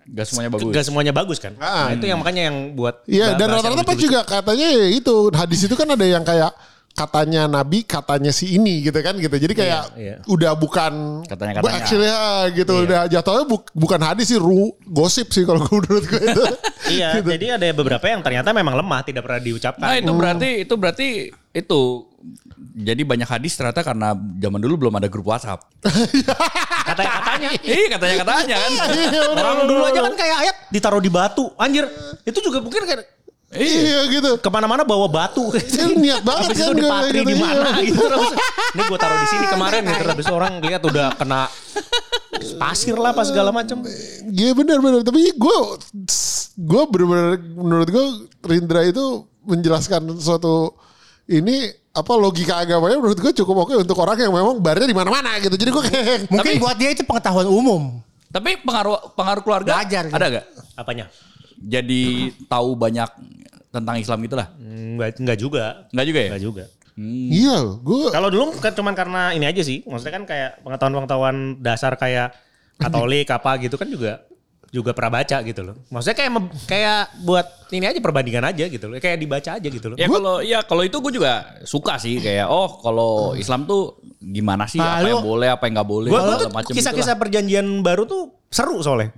Gak semuanya bagus. Gak semuanya bagus kan? Ah. Nah, itu yang makanya yang buat Iya, dan rata-rata lucu-lucu. juga katanya ya itu hadis itu kan ada yang kayak katanya Nabi, katanya si ini gitu kan gitu. Jadi kayak iya. udah bukan Katanya-katanya. Actually ya, gitu udah jatuhnya bu- bukan hadis sih, ru, gosip sih kalau menurut gue itu. Iya, Gitu. jadi ada beberapa yang ternyata memang lemah, tidak pernah diucapkan. Nah itu berarti itu berarti itu jadi banyak hadis ternyata karena zaman dulu belum ada grup WhatsApp. Katanya-katanya. Iya katanya katanya kan. Orang dulu aja kan kayak ayat ditaruh di batu. Anjir, itu juga mungkin kayak Iya gitu. ke mana-mana bawa batu. Itu niat banget Habis itu kan di patri gitu, di iya. mana gitu terus. Ini gue taruh di sini kemarin gitu. Habis itu orang lihat udah kena pasir lah pas segala macam. Iya benar-benar. Tapi gue gue benar-benar menurut gue Rindra itu menjelaskan suatu ini apa logika agamanya menurut gue cukup oke untuk orang yang memang barnya di mana-mana gitu. Jadi gue kayak Mungkin buat dia itu pengetahuan umum. Tapi pengaruh pengaruh keluarga Belajar gitu. ada gak? Apanya? Jadi tahu banyak tentang Islam gitulah. Enggak, enggak juga. Enggak juga ya? Enggak juga. iya gue Kalau dulu kan cuman karena ini aja sih. Maksudnya kan kayak pengetahuan-pengetahuan dasar kayak Katolik apa gitu kan juga juga pernah baca gitu loh. Maksudnya kayak kayak buat ini aja perbandingan aja gitu loh. Kayak dibaca aja gitu loh. Ya kalau ya kalau itu gue juga suka sih kayak oh kalau Islam tuh gimana sih apa Lalu- yang boleh apa yang nggak boleh Gue tuh macam kisah-kisah perjanjian baru tuh seru soalnya.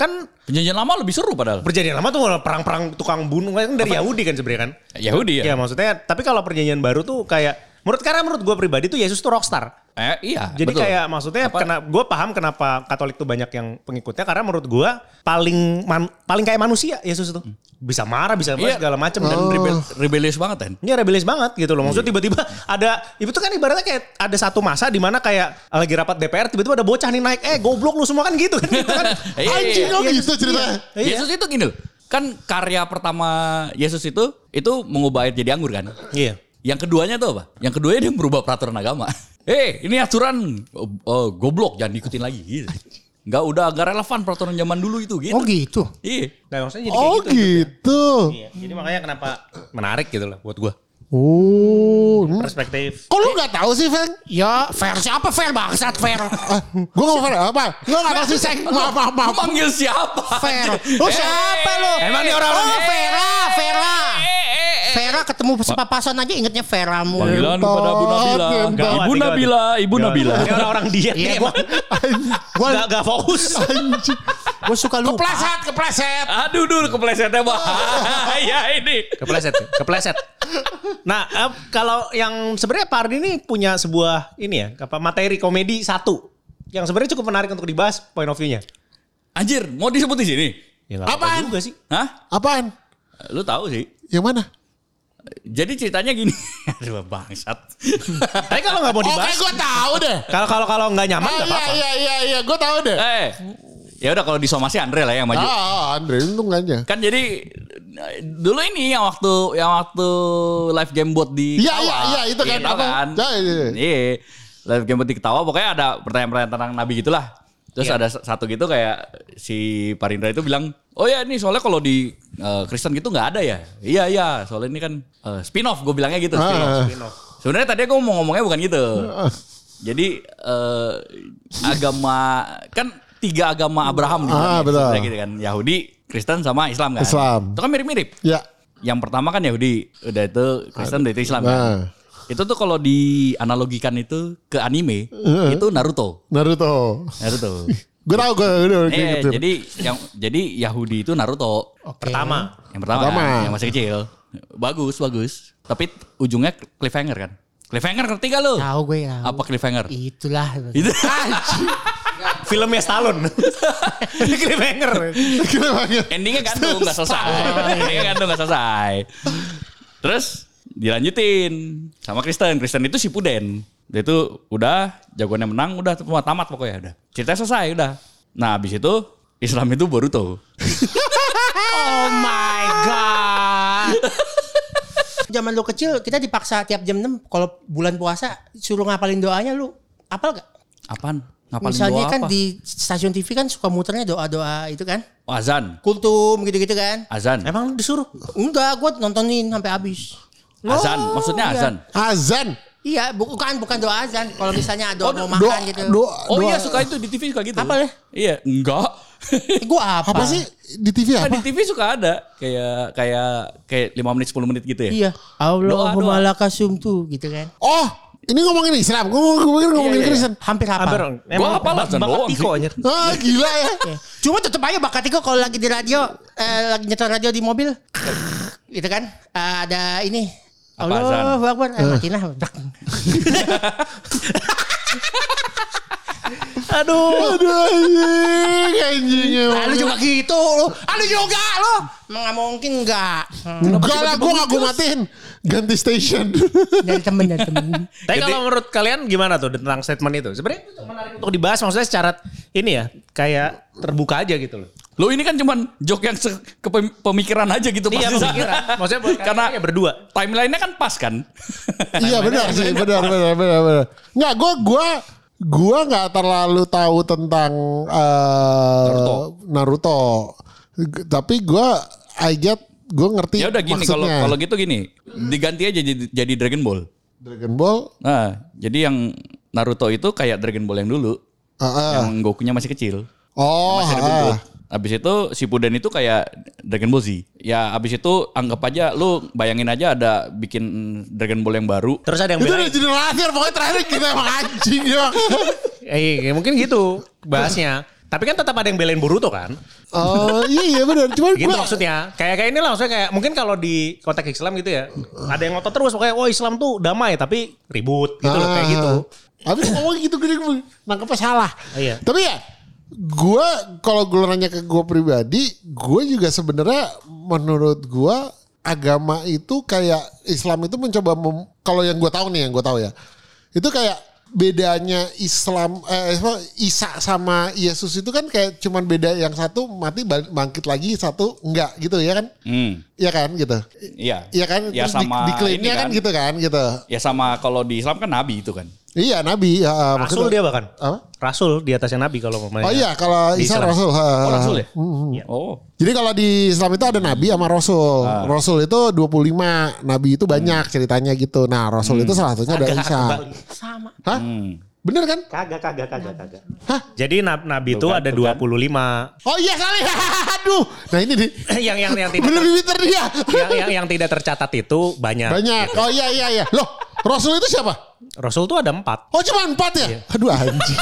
Kan Perjanjian lama lebih seru padahal. perjanjian lama tuh perang-perang tukang bunuh kan dari Yahudi kan sebenarnya kan. Yahudi Ya ya. maksudnya tapi kalau perjanjian baru tuh kayak menurut karena menurut gue pribadi tuh Yesus tuh rockstar. Eh, iya. Jadi betul. kayak maksudnya Apa? kena gue paham kenapa Katolik tuh banyak yang pengikutnya karena menurut gue paling man- paling kayak manusia Yesus itu. Bisa marah, bisa Iya. segala macam dan dan rebel, rebellious banget kan. ini rebelis banget gitu loh. Maksudnya tiba-tiba ada itu tuh kan ibaratnya kayak ada satu masa di mana kayak lagi rapat DPR tiba-tiba ada bocah nih naik, eh goblok lu semua kan gitu kan. Gitu kan. Iya, iya, anjing iya. Iya, gitu ceritanya. Iya. Yesus itu gini loh. Kan karya pertama Yesus itu itu mengubah air jadi anggur kan. Iya. Yang keduanya tuh apa? Yang keduanya dia merubah peraturan agama. Eh, ini aturan oh, oh, goblok jangan diikutin lagi gitu. Enggak udah agak relevan peraturan zaman dulu itu gitu. Oh gitu. Iya. Nah, maksudnya jadi kayak Oh gitu. gitu. Iya. Jadi makanya kenapa menarik gitu loh buat gua. Oh, hmm. Perspektif. kok lu nggak tahu sih, Feng? Ya fair siapa fair bangsat fair. Gue nggak fair apa? Gue nggak tahu sih, Seng. Maaf, maaf, maaf. Lu manggil siapa? Fair. Lu Eh, siapa lu? Emang nih orang-orang Oh Vera, Vera. Eh, eh. Vera ketemu sepapasan aja ingetnya Vera mu. Panggilan kepada Bu Nabila. Gawat, Ibu gawat. Nabila, Ibu Gawat. Nabila. Ini orang-orang diet nih gua emang. Gua gak, gak fokus. gua suka lupa. Kepleset, kepleset. Aduh, dulu keplesetnya bahaya ini. Kepleset, kepleset. Nah, kalau yang sebenarnya Pak Ardi ini punya sebuah ini ya, apa materi komedi satu yang sebenarnya cukup menarik untuk dibahas point of view-nya. Anjir, mau disebut di sini? Ya, Apaan? juga sih. Hah? Apaan? Lu tahu sih. Yang mana? Jadi ceritanya gini. Aduh, bangsat. Tapi kalau nggak mau Oke, dibahas, gue tahu deh. kalau kalau kalau nggak nyaman Ah, nggak iya, apa-apa. iya, iya, iya, gue tahu deh. eh, ya udah kalau disomasi Andre lah yang maju. Ah, Andre untung aja. Kan jadi dulu ini yang waktu yang waktu live game bot di Iya, iya, iya, itu kan. Apa? kan? Ya, iya, iya. Iya. Live game bot di Ketawa pokoknya ada pertanyaan-pertanyaan tentang Nabi gitulah. Terus Iya. ada satu gitu kayak si Parindra itu bilang, "Oh ya ini soalnya kalau di eh, Kristen gitu nggak ada ya?" Iya, iya, soalnya ini kan eh, spin-off gue bilangnya gitu, Ah. spin-off. Sebenarnya tadi aku mau ngomongnya bukan gitu. Jadi eh, agama kan tiga agama Abraham di Ah, betul. gitu kan. Yahudi, Kristen sama Islam kan. Islam. Itu kan mirip-mirip. Ya. Yang pertama kan Yahudi, udah itu Kristen, udah itu Islam kan. Itu tuh kalau dianalogikan itu ke anime, itu Naruto. Naruto. Naruto. Gue tahu gue udah eh, gitu. jadi yang jadi Yahudi itu Naruto. Pertama, Yang pertama, Pertama. kan, yang masih kecil. Bagus, bagus. Tapi ujungnya cliffhanger kan. Cliffhanger ngerti gak lu? Tahu gue ya. Apa cliffhanger? Itulah. Itu filmnya Stallone. Cliffhanger. Endingnya gantung nggak selesai. endingnya gantung nggak selesai. Terus dilanjutin sama Kristen. Kristen itu si Puden. Dia itu udah jagoannya menang, udah semua tamat pokoknya udah. Cerita selesai udah. Nah habis itu Islam itu Boruto. Oh my god. zaman lu kecil kita dipaksa tiap jam 6 kalau bulan puasa suruh ngapalin doanya lu apal gak? Apaan? Ngapalin Misalnya doa kan apa? di stasiun TV kan suka muternya doa-doa itu kan. Oh, azan. Kultum gitu-gitu kan. Azan. Emang disuruh? Enggak, gue nontonin sampai habis. Azan. Maksudnya iya. azan. Azan. Iya, bukan bukan doa azan. Kalau misalnya doa mau Doa, makan gitu. doa, Oh doa. iya suka itu di TV suka gitu. Apa ya? Iya, enggak. Eh, gue apa? Apa sih di TV Nah, apa? di TV suka ada kayak kayak kayak 5 menit 10 menit gitu ya. Iya. Allahumma lakasum tuh gitu kan. Oh, ini ngomongin Islam. Gue ngomongin ngomongin Iya, iya. Kristen. Hampir apa? Hampir. Gua hafal bak- azan bakat Tiko anjir. Ah, gila ya. Cuma tetep aja bakat itu kalau lagi di radio, eh, lagi nyetel radio di mobil, gitu kan. Eh, ada ini. Apa Allah Akbar. Eh, matiin lah. Aduh. Aduh anjing, anjingnya. Ah, lu juga gitu lu. Ah, lu juga lu. Nggak mungkin enggak. Enggak lah, gue gak gue matiin. Ganti station. Dari temen, dari temen. Tapi kalau menurut kalian gimana tuh tentang statement itu? Sebenarnya itu menarik untuk dibahas maksudnya secara ini ya kayak terbuka aja gitu loh. Lo ini kan cuman joke yang se- ke pem- pemikiran aja gitu Iya pasti. pemikiran. Maksudnya buat Karena ya berdua. timelinenya kan pas kan. Iya benar sih, benar benar benar benar. Enggak, gue gue gue nggak terlalu tahu tentang eh, Naruto. Naruto. G- Tapi gue I get gue ngerti ya udah gini kalau kalau gitu gini, diganti aja jadi, jadi Dragon Ball. Dragon Ball Nah, jadi yang Naruto itu kayak Dragon Ball yang dulu, ah, ah. yang Gokunya masih kecil, oh masih ada ah. Habis itu Shippuden itu kayak Dragon Ball Z. Ya habis itu anggap aja lu bayangin aja ada bikin Dragon Ball yang baru. Terus ada yang itu udah judul akhir pokoknya terakhir kita emang anjing ya. Eh, ya mungkin gitu bahasnya. Tapi kan tetap ada yang belain Boruto kan? Oh iya iya benar. Cuman Gitu gua- maksudnya. Kayak kayak ini lah maksudnya kayak mungkin kalau di konteks Islam gitu ya. Ada yang ngotot terus pokoknya oh Islam tuh damai tapi ribut gitu loh kayak Ah. gitu. Habis ngomong gitu gede nangkepnya salah. Iya. Tapi ya gue kalau gue nanya ke gue pribadi, gue juga sebenarnya menurut gue agama itu kayak Islam itu mencoba kalau yang gue tahu nih yang gue tahu ya itu kayak bedanya Islam eh Isa sama Yesus itu kan kayak cuman beda yang satu mati bangkit lagi satu enggak gitu ya kan Hmm. Iya kan gitu Iya. Iya kan Ya Terus di- sama diklaimnya ini kan gitu kan gitu Ya sama kalau di Islam kan nabi itu kan. iya Nabi ya, Rasul maksudnya- dia bahkan. apa? Rasul di atasnya Nabi kalau mau Oh iya kalau Isa Islam. Rasul. ha, Oh Rasul ya? ha. Hmm. Oh. Jadi kalau di Islam itu ada Nabi sama Rasul. Ah. Rasul itu 25, Nabi itu banyak ceritanya gitu. Nah Rasul itu salah satunya ada Isa. Sama. Hah? Hmm. Bener kan? Kagak, kagak, kagak, kagak. Hah? Jadi nab- Nabi itu kan, ada kan. 25. Oh iya kali. Aduh. Nah ini nih. yang yang yang tidak Bener Twitter dia. yang, yang yang tidak tercatat itu banyak. Banyak. Oh iya iya iya. Loh Rasul itu siapa? Rasul tuh ada empat. Oh cuma empat ya? Iya. Aduh anjing.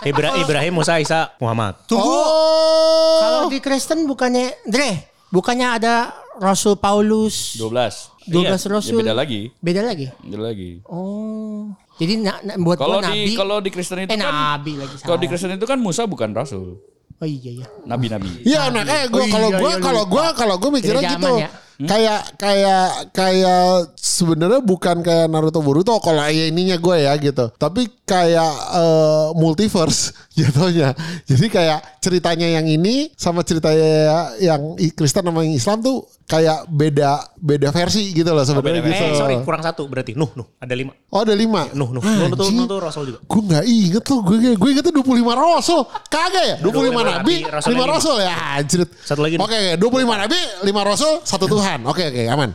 Ibra Ibrahim, Musa, Isa, Muhammad. Tunggu. Oh. Kalau di Kristen bukannya Dre, bukannya ada Rasul Paulus 12. 12 Ya Rasul. beda lagi. Beda lagi. Beda lagi. Oh. Jadi na, na- buat Kalau gua di nabi. kalau di Kristen itu eh kan nabi lagi salah. kalau di Kristen itu kan Musa bukan rasul, Oh iya iya. nabi-nabi. Iya, nah kayak gue Oh iya, kalau gue iya, kalau lupa. gue kalau gue mikirnya gitu. zaman ya. Kayak kayak kayak sebenarnya bukan kayak Naruto Boruto kalau ya ininya gue ya gitu. Tapi kayak eh, multiverse jatuhnya. Jadi kayak ceritanya yang ini sama ceritanya yang Kristen sama yang Islam tuh kayak beda beda versi gitu loh sebenarnya beda gitu. Eh sorry kurang satu berarti. Nuh, Nuh. Ada lima. Oh ada lima. Nuh, Nuh. Nuh, tuh. Nuh tuh Rasul juga. Gue gak inget loh, gue, gue inget tuh 25 rasul. Kagak ya? 25 25 nabi, nabi, rasul 5 lagi. rasul ya anjir. Satu lagi. Oke, oke, 25 nabi, 5 rasul, satu Tuhan. Oke, oke, aman.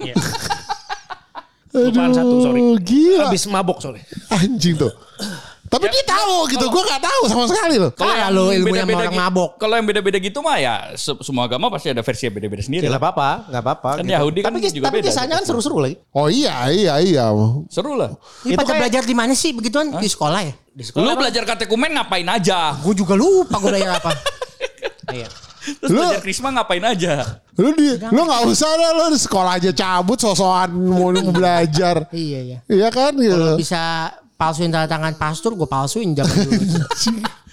Iya. Lupaan satu, sorry. Gila. Habis mabok soalnya. Anjing tuh. Tapi dia tahu gitu, gue gak tahu sama sekali loh. Kalah lu ilmunya sama orang gi- mabok. Kalau yang beda-beda gitu mah ya se- semua agama pasti ada versi yang beda-beda sendiri. Ya nggak apa-apa, nggak apa-apa. Kan Yahudi kan tapi, juga tapi beda. kisahnya kan seru-seru lagi. Oh iya, iya, iya. Seru lah. Ini Itu pada kayak- belajar di mana sih begituan di sekolah ya? Di sekolah Lu emang- belajar katekumen ngapain aja? Gue juga lupa gue belajar apa. Iya. Terus Lu- belajar krisma ngapain aja? Lu di, lu gak usah dah, lu di sekolah aja cabut, sosokan mau belajar. iya iya. Iya kan gitu. Bisa palsuin tanda tangan pastor, gue palsuin zaman dulu.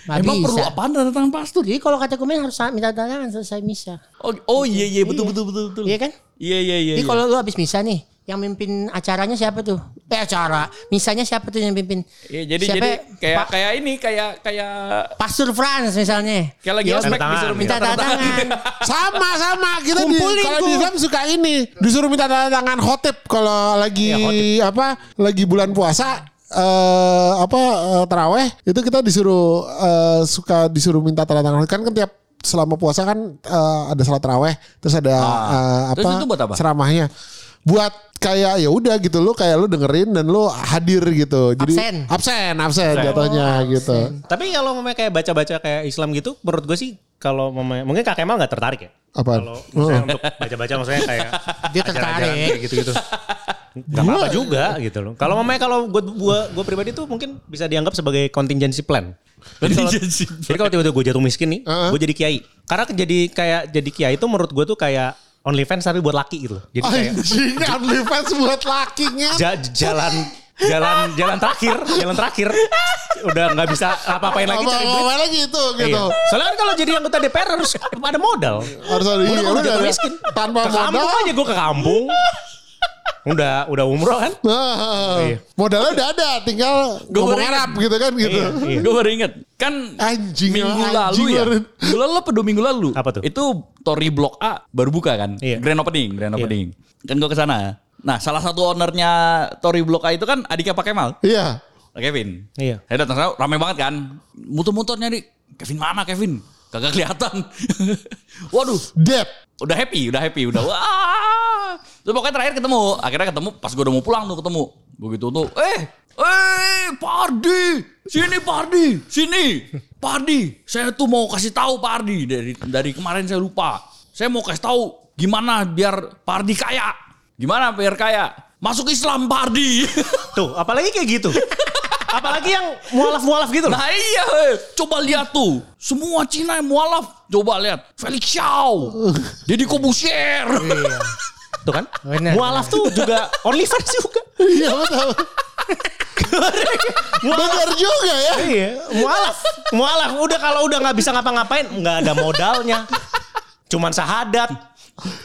Nggak Emang bisa. perlu apaan tanda tangan pastor? Jadi kalau kata komen harus minta tanda tangan selesai misa. Oh, oh iya iya betul betul betul betul. Iya kan? Iya iya iya. Jadi iya. kalau lu habis misa nih, yang mimpin acaranya siapa tuh? Eh acara, misalnya siapa tuh yang mimpin? Iya, jadi Siapa jadi ya? kayak Pa- kayak ini kayak kayak Pastor France misalnya. kayak lagi Ya, ospek disuruh minta minta tanda tangan. tangan. Sama sama kita di Kumpulin kalau tuh. di Islam suka ini disuruh minta tanda tangan khotib kalau lagi khotib. apa lagi bulan puasa eh apa eh, teraweh itu kita disuruh eh, suka disuruh minta tanda tangan kan kan tiap selama puasa kan eh, ada salat teraweh terus ada eh, apa Terus itu buat apa? ceramahnya buat kayak ya udah gitu lo kayak lo dengerin dan lo hadir gitu jadi Absen. absen absen jatuhnya gitu Tapi kalau memang kayak baca-baca kayak Islam gitu, menurut gue sih kalau memang mungkin Kak Kemal nggak tertarik ya. Apaan? Kalau misalnya untuk baca-baca maksudnya kayak Dia tertarik. gitu-gitu. Gak apa-apa juga gitu loh. Kalau memang kalau gue gue gue pribadi tuh mungkin bisa dianggap sebagai contingency plan. Jadi kalau, jadi kalau tiba-tiba gue jatuh miskin nih, Heeh. gue jadi kiai. Karena jadi kayak jadi kiai itu menurut gue tuh kayak OnlyFans tapi buat laki gitu. Jadi kayak anjing OnlyFans buat lakinya ja- jalan jalan jalan terakhir, jalan terakhir udah nggak bisa apa-apain lagi cari duit. apa lagi itu gitu Iya. Soalnya kan kalau jadi anggota DPR harus ada modal. harus ada iya, udah, udah. miskin. tanpa ke kampung modal aja gue ke kampung. Udah udah umroh kan? Nah, Iya. modalnya udah ada tinggal ngomong baru Arab gitu kan gitu Iya. Gue baru inget kan Anjing, minggu anjing lalu ya. Minggu lalu apa dua minggu lalu? Apa tuh? Itu Tori Blok A baru buka kan? Iya. Grand opening, grand Iya. opening. Kan gue ke sana. Nah salah satu ownernya Tori Blok A itu kan adiknya Pak Kemal. iya Kevin. Iya. Saya datang sana rame banget kan. Muter-muter nyari Kevin mana Kevin? Kagak kelihatan. Waduh, dead udah happy, udah happy, udah wah. Terus pokoknya terakhir ketemu, akhirnya ketemu pas gue udah mau pulang tuh ketemu. Begitu tuh, eh, eh, Pardi, sini Pardi, sini, Pardi. Saya tuh mau kasih tahu Pardi dari dari kemarin saya lupa. Saya mau kasih tahu gimana biar Pardi kaya. Gimana biar kaya? Masuk Islam Pardi. Tuh, apalagi kayak gitu. Apalagi yang mualaf-mualaf gitu loh. Nah iya, coba lihat tuh. Semua Cina yang mualaf. Coba lihat. Felix Xiao. Deddy Kobusier. Tuh kan? Bener, mualaf tuh juga OnlyFans juga. iya betul benar juga ya Iya, mualaf. Mualaf udah kalau udah nggak bisa ngapa-ngapain, nggak ada modalnya. Cuman sahadat.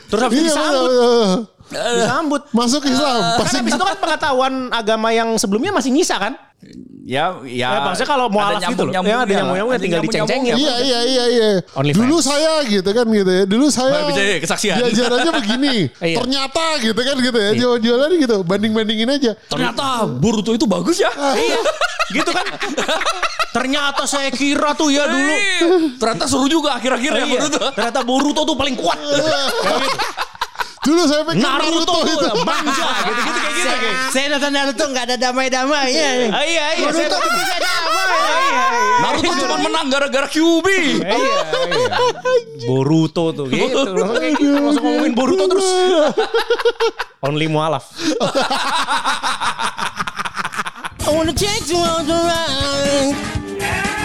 Terus habis iya disambut, betul. Disambut. masuk Islam Kan pasti habis itu kan pengetahuan agama yang sebelumnya masih nyisa kan? Ya, ya. Ya, maksudnya kalau mualaf gitu loh. Ya, ada nyambung-nyambungnya, tinggal diceng-cengin. Iya iya iya iya. OnlyFans. Dulu saya gitu kan gitu ya. Dulu saya ya, kesaksian. Diajarannya begini. Iya. Ternyata gitu kan gitu ya. Jual-jualan gitu. Banding-bandingin aja. Ternyata Boruto itu bagus ya. Iya, gitu kan? Ternyata saya kira tuh ya dulu. Ternyata seru juga akhir-akhir ya Iya, Boruto. ternyata Boruto tuh paling kuat. Gitu. Dulu saya pikir Naruto, Naruto, itu. manja gitu-gitu kayak gitu. kayak. Saya nonton Naruto nggak ada damai-damai ya. Ah, iya, iya. Saya Naruto bisa damai. Iya, iya. Naruto cuma menang gara-gara Kyuubi. Iya, iya. Boruto tuh gitu. Langsung gitu. Ngomongin Boruto terus. Only mualaf. I wanna take you on the ride.